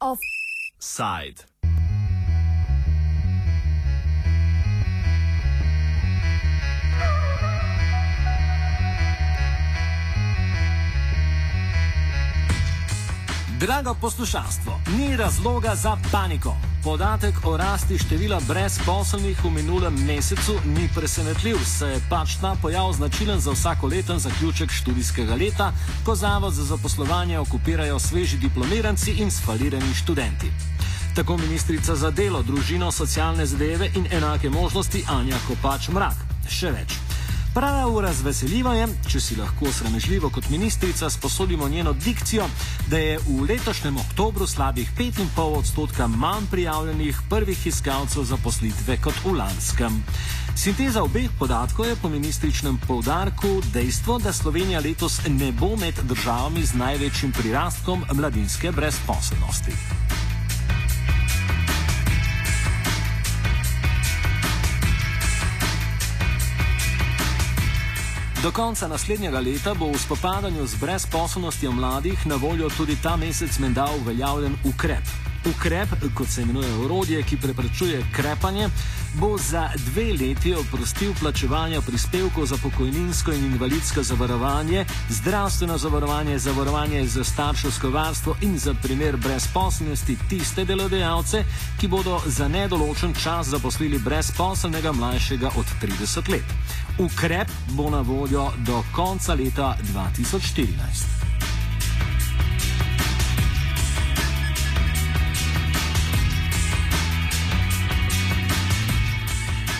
Offside. Drago poslušalstvo, ni razloga za paniko. Podatek o rasti števila brezposelnih v minulem mesecu ni presenetljiv, saj je pač ta pojav značilen za vsakoleten zaključek študijskega leta, ko zavod za zaposlovanje okupirajo sveži diplomiranci in sfalirani študenti. Tako ministrica za delo, družino, socialne zadeve in enake možnosti Anja Kopač Mrak. Še več. Prav razveseljivo je, če si lahko sramežljivo kot ministrica sposodimo njeno dikcijo, da je v letošnjem oktobru slabih 5,5 odstotka manj prijavljenih prvih iskalcev zaposlitve kot v lanskem. Sinteza obeh podatkov je po ministričnem povdarku dejstvo, da Slovenija letos ne bo med državami z največjim prirastkom mladinske brezposelnosti. Do konca naslednjega leta bo v spopadanju z brezposobnostjo mladih na voljo tudi ta mesec menda uveljavljen ukrep. Ukrep, kot se imenuje orodje, ki preprečuje krepanje, bo za dve leti oprostil plačevanja prispevkov za pokojninsko in invalidsko zavarovanje, zdravstveno zavarovanje, zavarovanje za starševsko varstvo in za primer brezposobnosti tiste delodajalce, ki bodo za nedoločen čas zaposlili brezposobnega mlajšega od 30 let. Ukrep bo na voljo do konca leta 2014.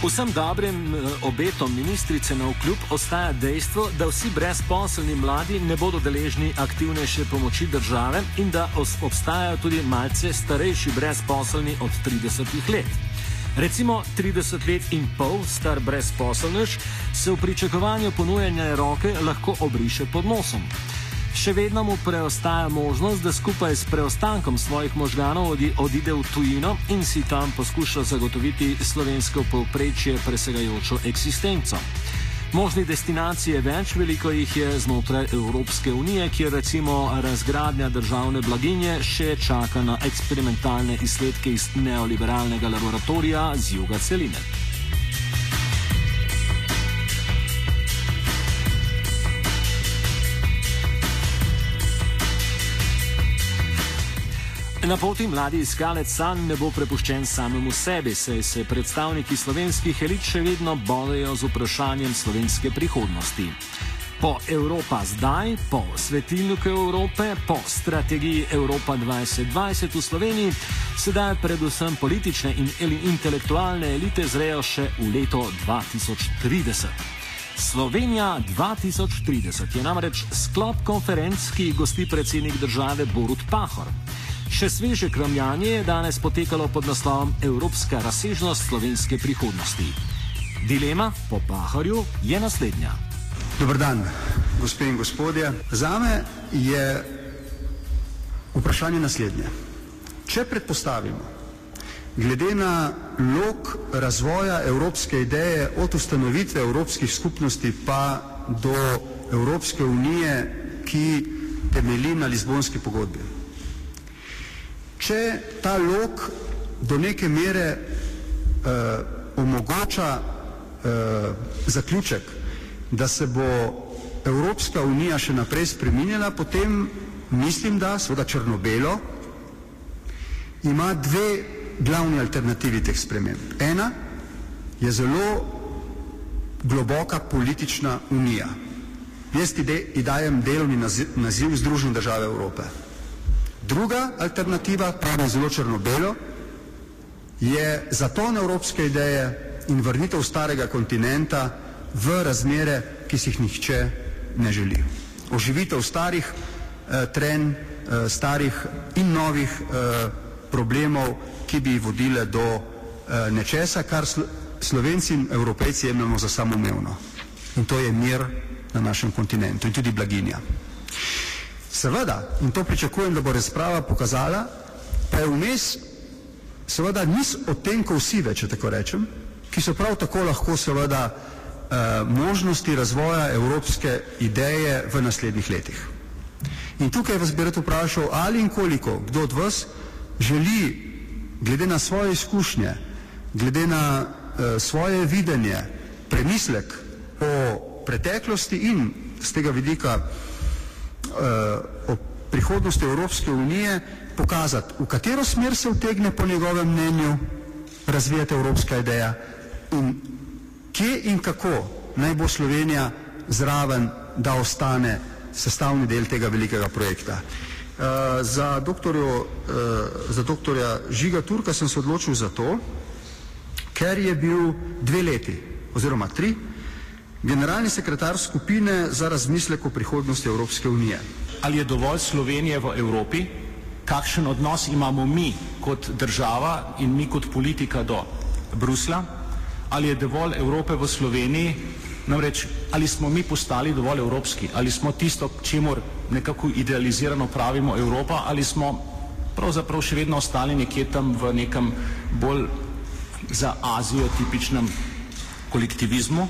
Vsem dobrim eh, obetom ministrice na vkljub ostaja dejstvo, da vsi brezposelni mladi ne bodo deležni aktivnejše pomoči države in da obstajajo tudi malce starejši brezposelni od 30 let. Recimo 30 let in pol star brezposelnež se v pričakovanju ponujanja roke lahko obriše pod nosom. Še vedno mu preostaja možnost, da skupaj s preostankom svojih možganov odide v tujino in si tam poskuša zagotoviti slovensko povprečje presegajočo eksistenco. Možnih destinacij je več, veliko jih je znotraj Evropske unije, kjer recimo razgradnja državne blaginje še čaka na eksperimentalne izsledke iz neoliberalnega laboratorija z juga celine. Na poti mladi iskalec san ne bo prepuščen samemu sebi, saj se predstavniki slovenskih elit še vedno bodejo z vprašanjem slovenske prihodnosti. Po Evropa zdaj, po svetilniku Evrope, po strategiji Evropa 2020 v Sloveniji, sedaj predvsem politične in intelektualne elite zrejo še v leto 2030. Slovenija 2030 je namreč sklop konferenc, ki gosti predsednik države Borut Pahor. Še sveže kramljanje je danes potekalo pod naslovom Evropska razsežnost slovenske prihodnosti. Dilema po Paharju je naslednja. Dobr dan, gospe in gospodje. Za me je vprašanje naslednje. Če predpostavimo, glede na lok razvoja evropske ideje od ustanovitve evropskih skupnosti pa do Evropske unije, ki temelji na Lizbonski pogodbi, če ta lok do neke mere uh, omogoča uh, zaključek, da se bo Evropska unija še naprej spreminjala, potem mislim, da seveda črno-belo ima dve glavni alternativi teh sprememb. Ena je zelo globoka politična unija. Jaz ti dajem delovni naziv Združene države Evrope. Druga alternativa, pravno zelo črno-belo, je zaton evropske ideje in vrnitev starega kontinenta v razmere, ki si jih nihče ne želi. Oživitev starih eh, tren, eh, starih in novih eh, problemov, ki bi vodile do eh, nečesa, kar slo Slovenci in Evropejci jemljamo za samoumevno. In to je mir na našem kontinentu in tudi blaginja. Seveda, in to pričakujem, da bo razprava pokazala, pa je vmes seveda niz odtenkov sive, če tako rečem, ki so prav tako lahko seveda možnosti razvoja evropske ideje v naslednjih letih. In tukaj vas bi rad vprašal, ali in koliko kdo od vas želi, glede na svoje izkušnje, glede na uh, svoje videnje, premislek o preteklosti in z tega vidika o prihodnosti Evropske unije pokazati, v katero smer se vtegne po njegovem mnenju razvijati evropska ideja in kje in kako naj bo Slovenija zraven, da ostane sestavni del tega velikega projekta. Uh, za, doktorju, uh, za doktorja Žiga Turka sem se odločil za to, ker je bil dve leti oziroma tri generalni sekretar skupine za razmislek o prihodnosti Evropske unije. Ali je dovolj Slovenije v Evropi? Kakšen odnos imamo mi kot država in mi kot politika do Brusla? Ali je dovolj Evrope v Sloveniji? Namreč, ali smo mi postali dovolj evropski? Ali smo tisto, čemu nekako idealizirano pravimo Evropa? Ali smo pravzaprav še vedno ostali nekje tam v nekem bolj za Azijo tipičnem kolektivizmu?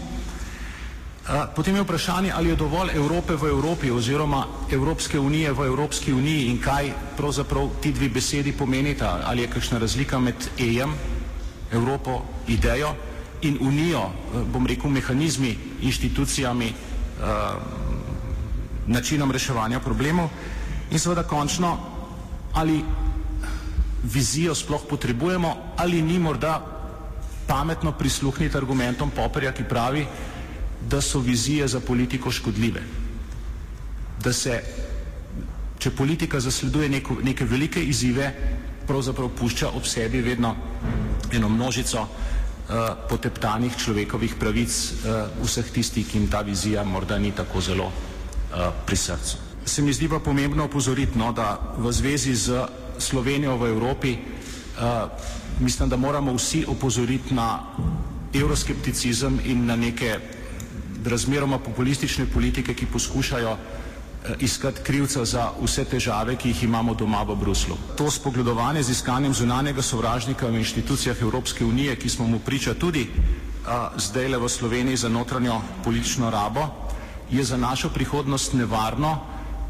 Potem je vprašanje, ali je dovolj Evrope v Evropi oziroma Evropske unije v Evropski uniji in kaj pravzaprav ti dve besedi pomenita. Ali je kakšna razlika med EM, Evropo, idejo in unijo, bom rekel, mehanizmi, inštitucijami, načinom reševanja problemov. In seveda končno, ali vizijo sploh potrebujemo ali ni morda pametno prisluhniti argumentom Poperja, ki pravi, da so vizije za politiko škodljive. Da se, če politika zasleduje neko, neke velike izzive, pravzaprav pušča ob sebi vedno eno množico uh, poteptanih človekovih pravic uh, vseh tistih, ki jim ta vizija morda ni tako zelo uh, pri srcu. Se mi zdi pa pomembno opozoriti, no, da v zvezi z Slovenijo v Evropi uh, mislim, da moramo vsi opozoriti na euroskepticizem in na neke razmeroma populistične politike, ki poskušajo eh, iskati krivca za vse težave, ki jih imamo doma v Bruslu. To spogledovanje z iskanjem zunanjega sovražnika v inštitucijah Evropske unije, ki smo mu priča tudi uh, zdaj le v Sloveniji za notranjo politično rabo, je za našo prihodnost nevarno,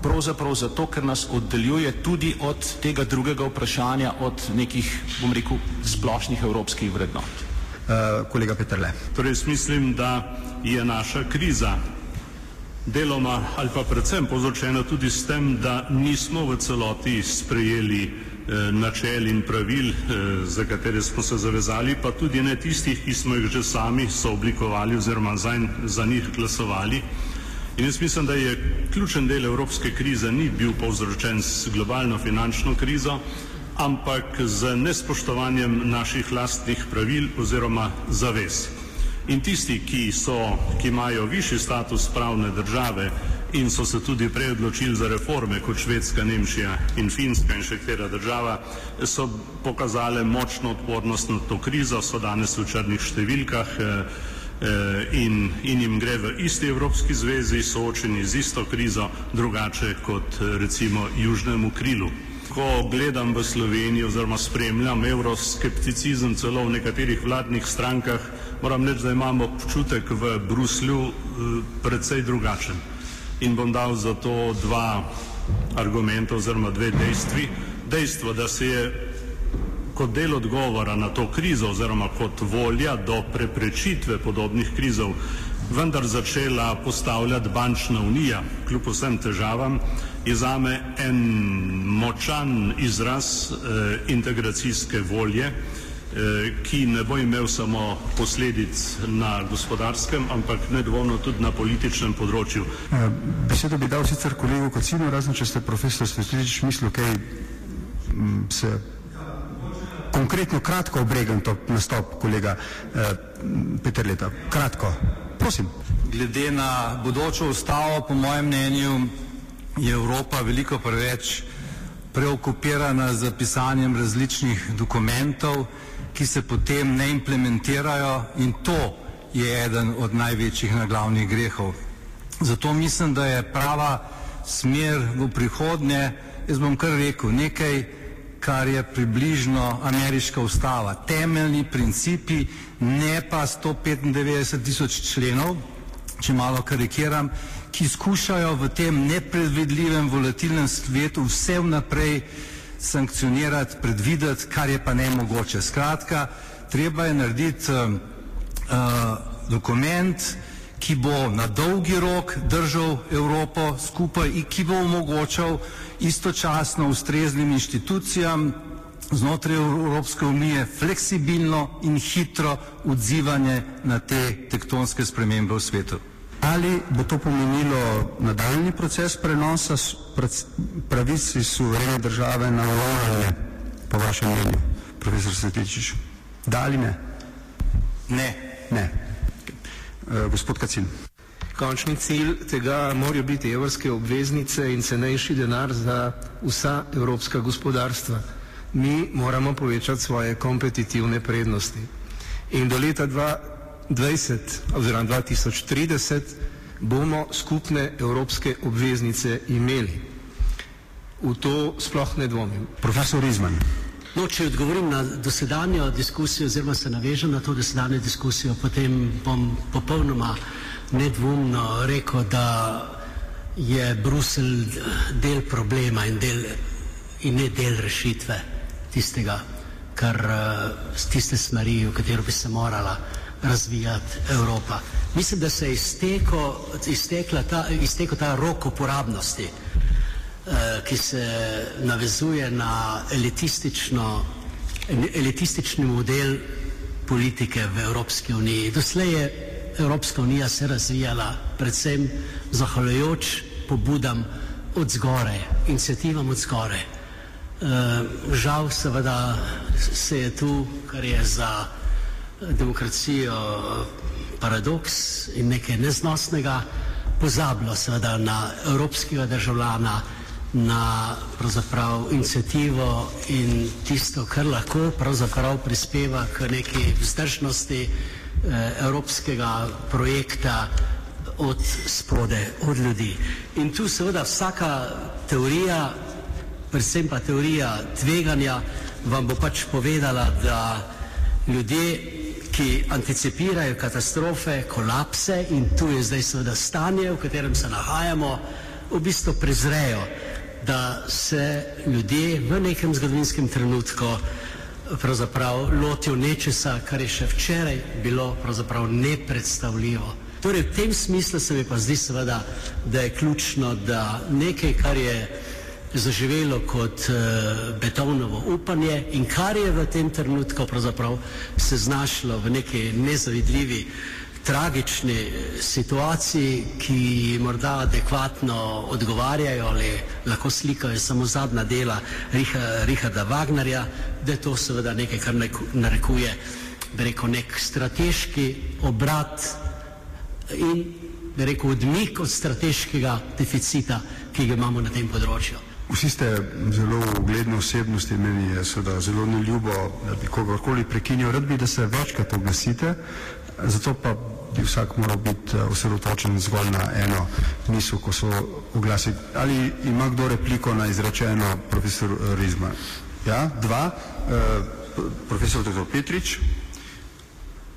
pravzaprav zato, ker nas oddaljuje tudi od tega drugega vprašanja, od nekih, bom rekel, splošnih evropskih vrednot. Uh, kolega Petrle. Torej, mislim, da je naša kriza deloma ali pa predvsem povzročena tudi s tem, da nismo v celoti sprejeli eh, načel in pravil, eh, za katere smo se zavezali, pa tudi ne tistih, ki smo jih že sami sooblikovali oziroma za, za njih glasovali. In jaz mislim, da je ključen del evropske krize ni bil povzročen s globalno finančno krizo, ampak z nespoštovanjem naših lastnih pravil oziroma zavez. In tisti, ki, so, ki imajo višji status pravne države in so se tudi prej odločili za reforme kot Švedska, Nemčija in Finska in še katera država, so pokazale močno odpornost na to krizo, so danes v črnih številkah eh, eh, in, in jim gre v isti Evropski zvezi, soočeni z isto krizo, drugače kot eh, recimo južnemu krilu. Ko gledam v Slovenijo oziroma spremljam euroskepticizem celo v nekaterih vladnih strankah, moram reči, da imamo občutek v Bruslju eh, precej drugačen. In bom dal za to dva argumenta oziroma dve dejstvi. Dejstvo, da se je kot del odgovora na to krizo oziroma kot volja do preprečitve podobnih krizov vendar začela postavljati bančna unija, kljub vsem težavam, je zame en močan izraz eh, integracijske volje, Eh, ki ne bo imel samo posledic na gospodarskem, ampak nedvomno tudi na političnem področju. Eh, besedo bi dal sicer kolegu Kocinu, razen če ste profesor Svetljič mislil, kaj mm, se konkretno kratko obregam to nastop kolega eh, Peter Leta. Kratko, prosim. Glede na bodočo ustavo, po mojem mnenju, je Evropa veliko preveč preokupirana z pisanjem različnih dokumentov, ki se potem ne implementirajo in to je eden od največjih naglavnih grehov. Zato mislim, da je prava smer v prihodnje, jaz bom kar rekel, nekaj kar je približno ameriška ustava. Temeljni principi, ne pa 195 tisoč členov, če malo karikiram, ki skušajo v tem nepredvidljivem, volatilnem svetu vse vnaprej sankcionirati, predvideti, kar je pa nemogoče. Skratka, treba je narediti uh, uh, dokument, ki bo na dolgi rok držal Evropo skupaj in ki bo omogočal istočasno ustreznim inštitucijam znotraj Evropske unije fleksibilno in hitro odzivanje na te tektonske spremembe v svetu. Ali bo to pomenilo nadaljni proces prenosa pravic iz suverene države na orožje, po vašem mnenju, profesor Svetičič? Da ali ne? Ne. Ne. E, gospod Kacin. Končni cilj tega morajo biti evropske obveznice in cenejši denar za vsa evropska gospodarstva. Mi moramo povečati svoje kompetitivne prednosti. In do leta 2020 oziroma 2030 bomo skupne evropske obveznice imeli. V to sploh ne dvomim. Profesor Izman. No, če odgovorim na dosedanjo diskusijo oziroma se navežem na to dosedanjo diskusijo, potem bom popolnoma nedvomno rekel, da je Bruselj del problema in, del, in ne del rešitve tistega, kar tiste smeri, v katero bi se morala razvijati Evropa. Mislim, da se je izteko, ta, iztekel ta rok uporabnosti, eh, ki se navezuje na elitistični model politike v Evropski uniji. Doslej je Evropska unija se razvijala predvsem zahvaljujoč pobudam od zgore, iniciativam od zgore. E, žal seveda se je tu, kar je za demokracijo paradoks in nekaj neznosnega, pozabilo seveda na evropskega državljana, na pravzaprav inicijativo in tisto, kar lahko pravzaprav prispeva k neki vzdržnosti eh, evropskega projekta od spode, od ljudi. In tu seveda vsaka teorija, predvsem pa teorija tveganja, vam bo pač povedala, da ljudje ki anticipirajo katastrofe, kolapse in tu je zdaj seveda stanje, v katerem se nahajamo, v bistvu prezrejo, da se ljudje v nekem zgodovinskem trenutku pravzaprav lotijo nečesa, kar je še včeraj bilo pravzaprav nepredstavljivo. Torej v tem smislu se mi pa zdi seveda, da je ključno, da nekaj, kar je zaživelo kot uh, betonovo upanje in kar je v tem trenutku pravzaprav se znašlo v neki nezavidljivi, tragični eh, situaciji, ki morda adekvatno odgovarjajo ali lahko slikajo samo zadnja dela Richarda Wagnerja, da je to seveda nekaj, kar narekuje, bi rekel, nek strateški obrat in bi rekel, odmik od strateškega deficita, ki ga imamo na tem področju. Vsi ste zelo ugledne osebnosti, meni je seveda zelo neljubo, da bi kogarkoli prekinil. Rad bi, da se večkrat oglasite, zato pa bi vsak moral biti eh, osredotočen zgolj na eno misel, ko so oglasi. Ali ima kdo repliko na izrečeno profesor Rizma? Ja, dva. Uh, profesor dr. Petrič.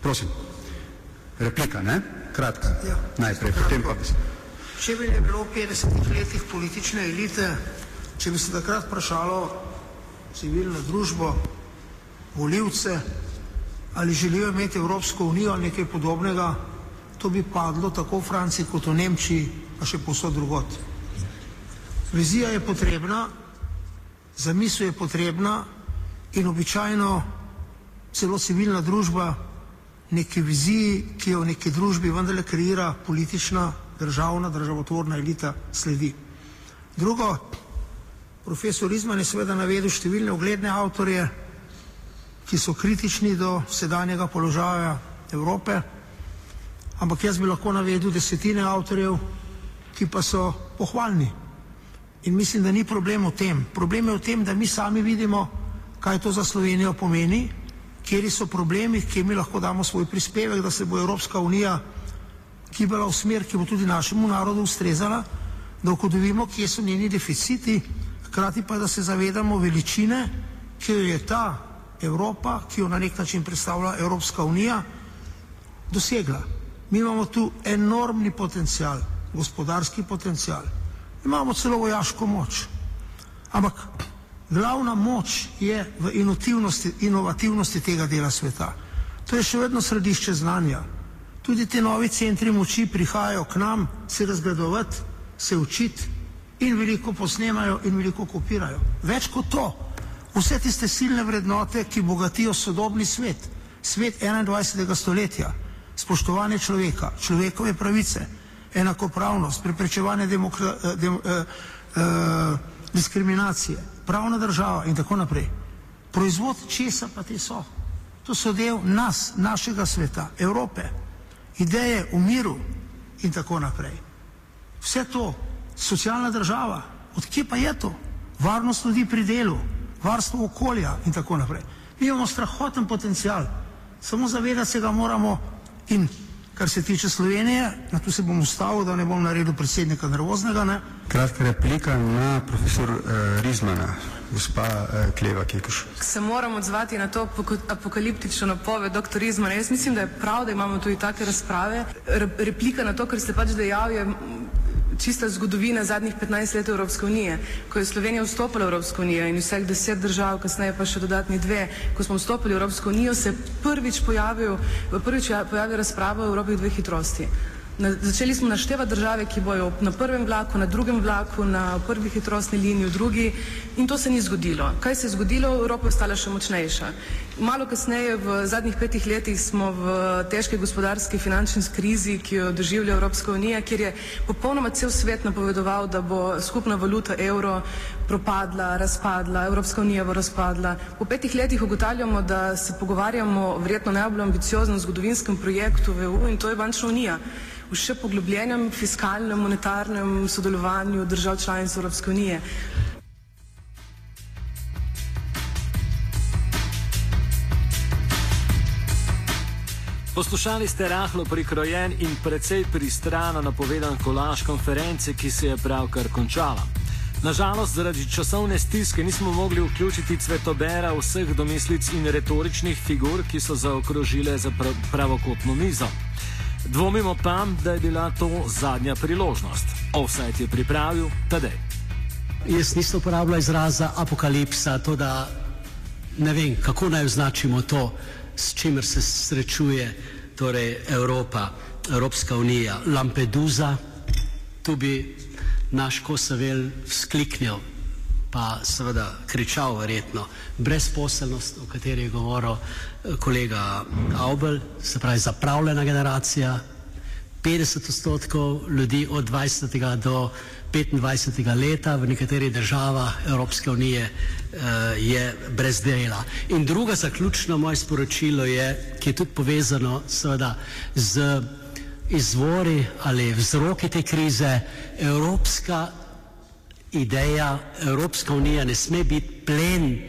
Prosim. Replika, ne? Kratka. Ja. Najprej, potem pa bi se. Če bi ne bilo v 50 letih politične elite, Če bi se takrat vprašalo civilno družbo, voljivce, ali želijo imeti Evropsko unijo ali nekaj podobnega, to bi padlo tako v Franciji kot v Nemčiji, pa še posod drugot. Vizija je potrebna, zamisel je potrebna in običajno celo civilna družba neki viziji, ki jo v neki družbi vendarle kreira politična, državna, državotvorna elita sledi. Drugo, Profesor Izman je seveda navedel številne ugledne avtorje, ki so kritični do sedanjega položaja Evrope, ampak jaz bi lahko navedel desetine avtorjev, ki pa so pohvalni. In mislim, da ni problem v tem. Problem je v tem, da mi sami vidimo, kaj to za Slovenijo pomeni, kjeri so problemi, kje mi lahko damo svoj prispevek, da se bo Evropska unija kibala v smer, ki bo tudi našemu narodu ustrezala, da ukodovimo, kje so njeni deficiti, hkrati pa da se zavedamo veličine ki jo je ta Evropa, ki jo na nek način predstavlja Evropska unija, dosegla. Mi imamo tu enormni potencial, gospodarski potencial, imamo celo vojaško moč. Ampak glavna moč je v inovativnosti, inovativnosti tega dela sveta. To je še vedno središče znanja. Tudi ti novi centri moči prihajajo k nam se razgledovati, se učiti in veliko posnemajo in veliko kopirajo. Več kot to, vse tiste silne vrednote, ki bogatijo sodobni svet, svet 21. stoletja, spoštovanje človeka, človekove pravice, enakopravnost, preprečevanje demokra, eh, dem, eh, eh, diskriminacije, pravna država in tako naprej. Proizvod česa pa te so? To so del nas, našega sveta, Evrope, ideje o miru in tako naprej. Vse to, socialna država, odkje pa je to? Varnost ljudi pri delu, varstvo okolja in tako naprej. Mi imamo strahoten potencial, samo zavedati se ga moramo in kar se tiče Slovenije, na to se bom ustavil, da ne bom naredil predsednika nervoznega. Ne? Kratka replika na profesor uh, Rizmana, gospa uh, Kleva Kekuš. Se moram odzvati na to apokaliptično napoved dr. Rizmana. Jaz mislim, da je prav, da imamo tudi take razprave. Re replika na to, kar ste pač dejali, je čista zgodovina zadnjih 15 let Evropske unije, ko je Slovenija vstopila v Evropsko unijo in vseh deset držav, kasneje pa še dodatni dve, ko smo vstopili v Evropsko unijo, se prvič pojavil, prvič pojavil razprava o Evropi dveh hitrosti. Na, začeli smo naštevati države, ki bojo na prvem vlaku, na drugem vlaku, na prvi hitrostni liniji, v drugi in to se ni zgodilo. Kaj se je zgodilo? Evropa je ostala še močnejša. Malo kasneje, v zadnjih petih letih, smo v težki gospodarski finančni krizi, ki jo doživlja Evropska unija, kjer je popolnoma cel svet napovedoval, da bo skupna valuta evro propadla, razpadla, Evropska unija bo razpadla. Po petih letih ugotavljamo, da se pogovarjamo o verjetno najbolj ambicioznem zgodovinskem projektu v EU in to je bančna unija v še poglobljenem fiskalnem, monetarnem sodelovanju držav članic Evropske unije. Poslušali ste rahlo prikrojen in precej pristrano napovedan kolaž konference, ki se je pravkar končala. Nažalost, zaradi časovne stiske nismo mogli vključiti cvetobera vseh domislic in retoričnih figur, ki so zaokrožile za pravokotno mizo. Dvomimo pa, da je bila to zadnja priložnost. Offset je pripravil tedej. Jaz nisem uporabljal izraza apokalipsa, to da ne vem, kako naj označimo to, s čimer se srečuje torej Evropa, Evropska unija, Lampedusa, tu bi naš Kosovel skliknil, pa seveda kričal verjetno, brezposelnost, o kateri je govoril kolega Aubel, se pravi zapravljena generacija, 50 odstotkov ljudi od 20. do 25. leta v nekaterih državah Evropske unije uh, je brez dela. In druga zaključno moje sporočilo je, ki je tudi povezano seveda z izvori ali vzroki te krize, evropska ideja, Evropska unija ne sme biti plen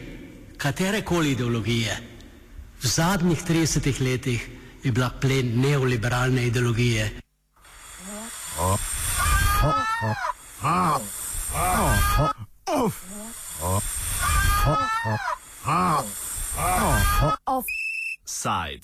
katerekoli ideologije. V zadnjih 30 letih je bila plen neoliberalne ideologije. Offside.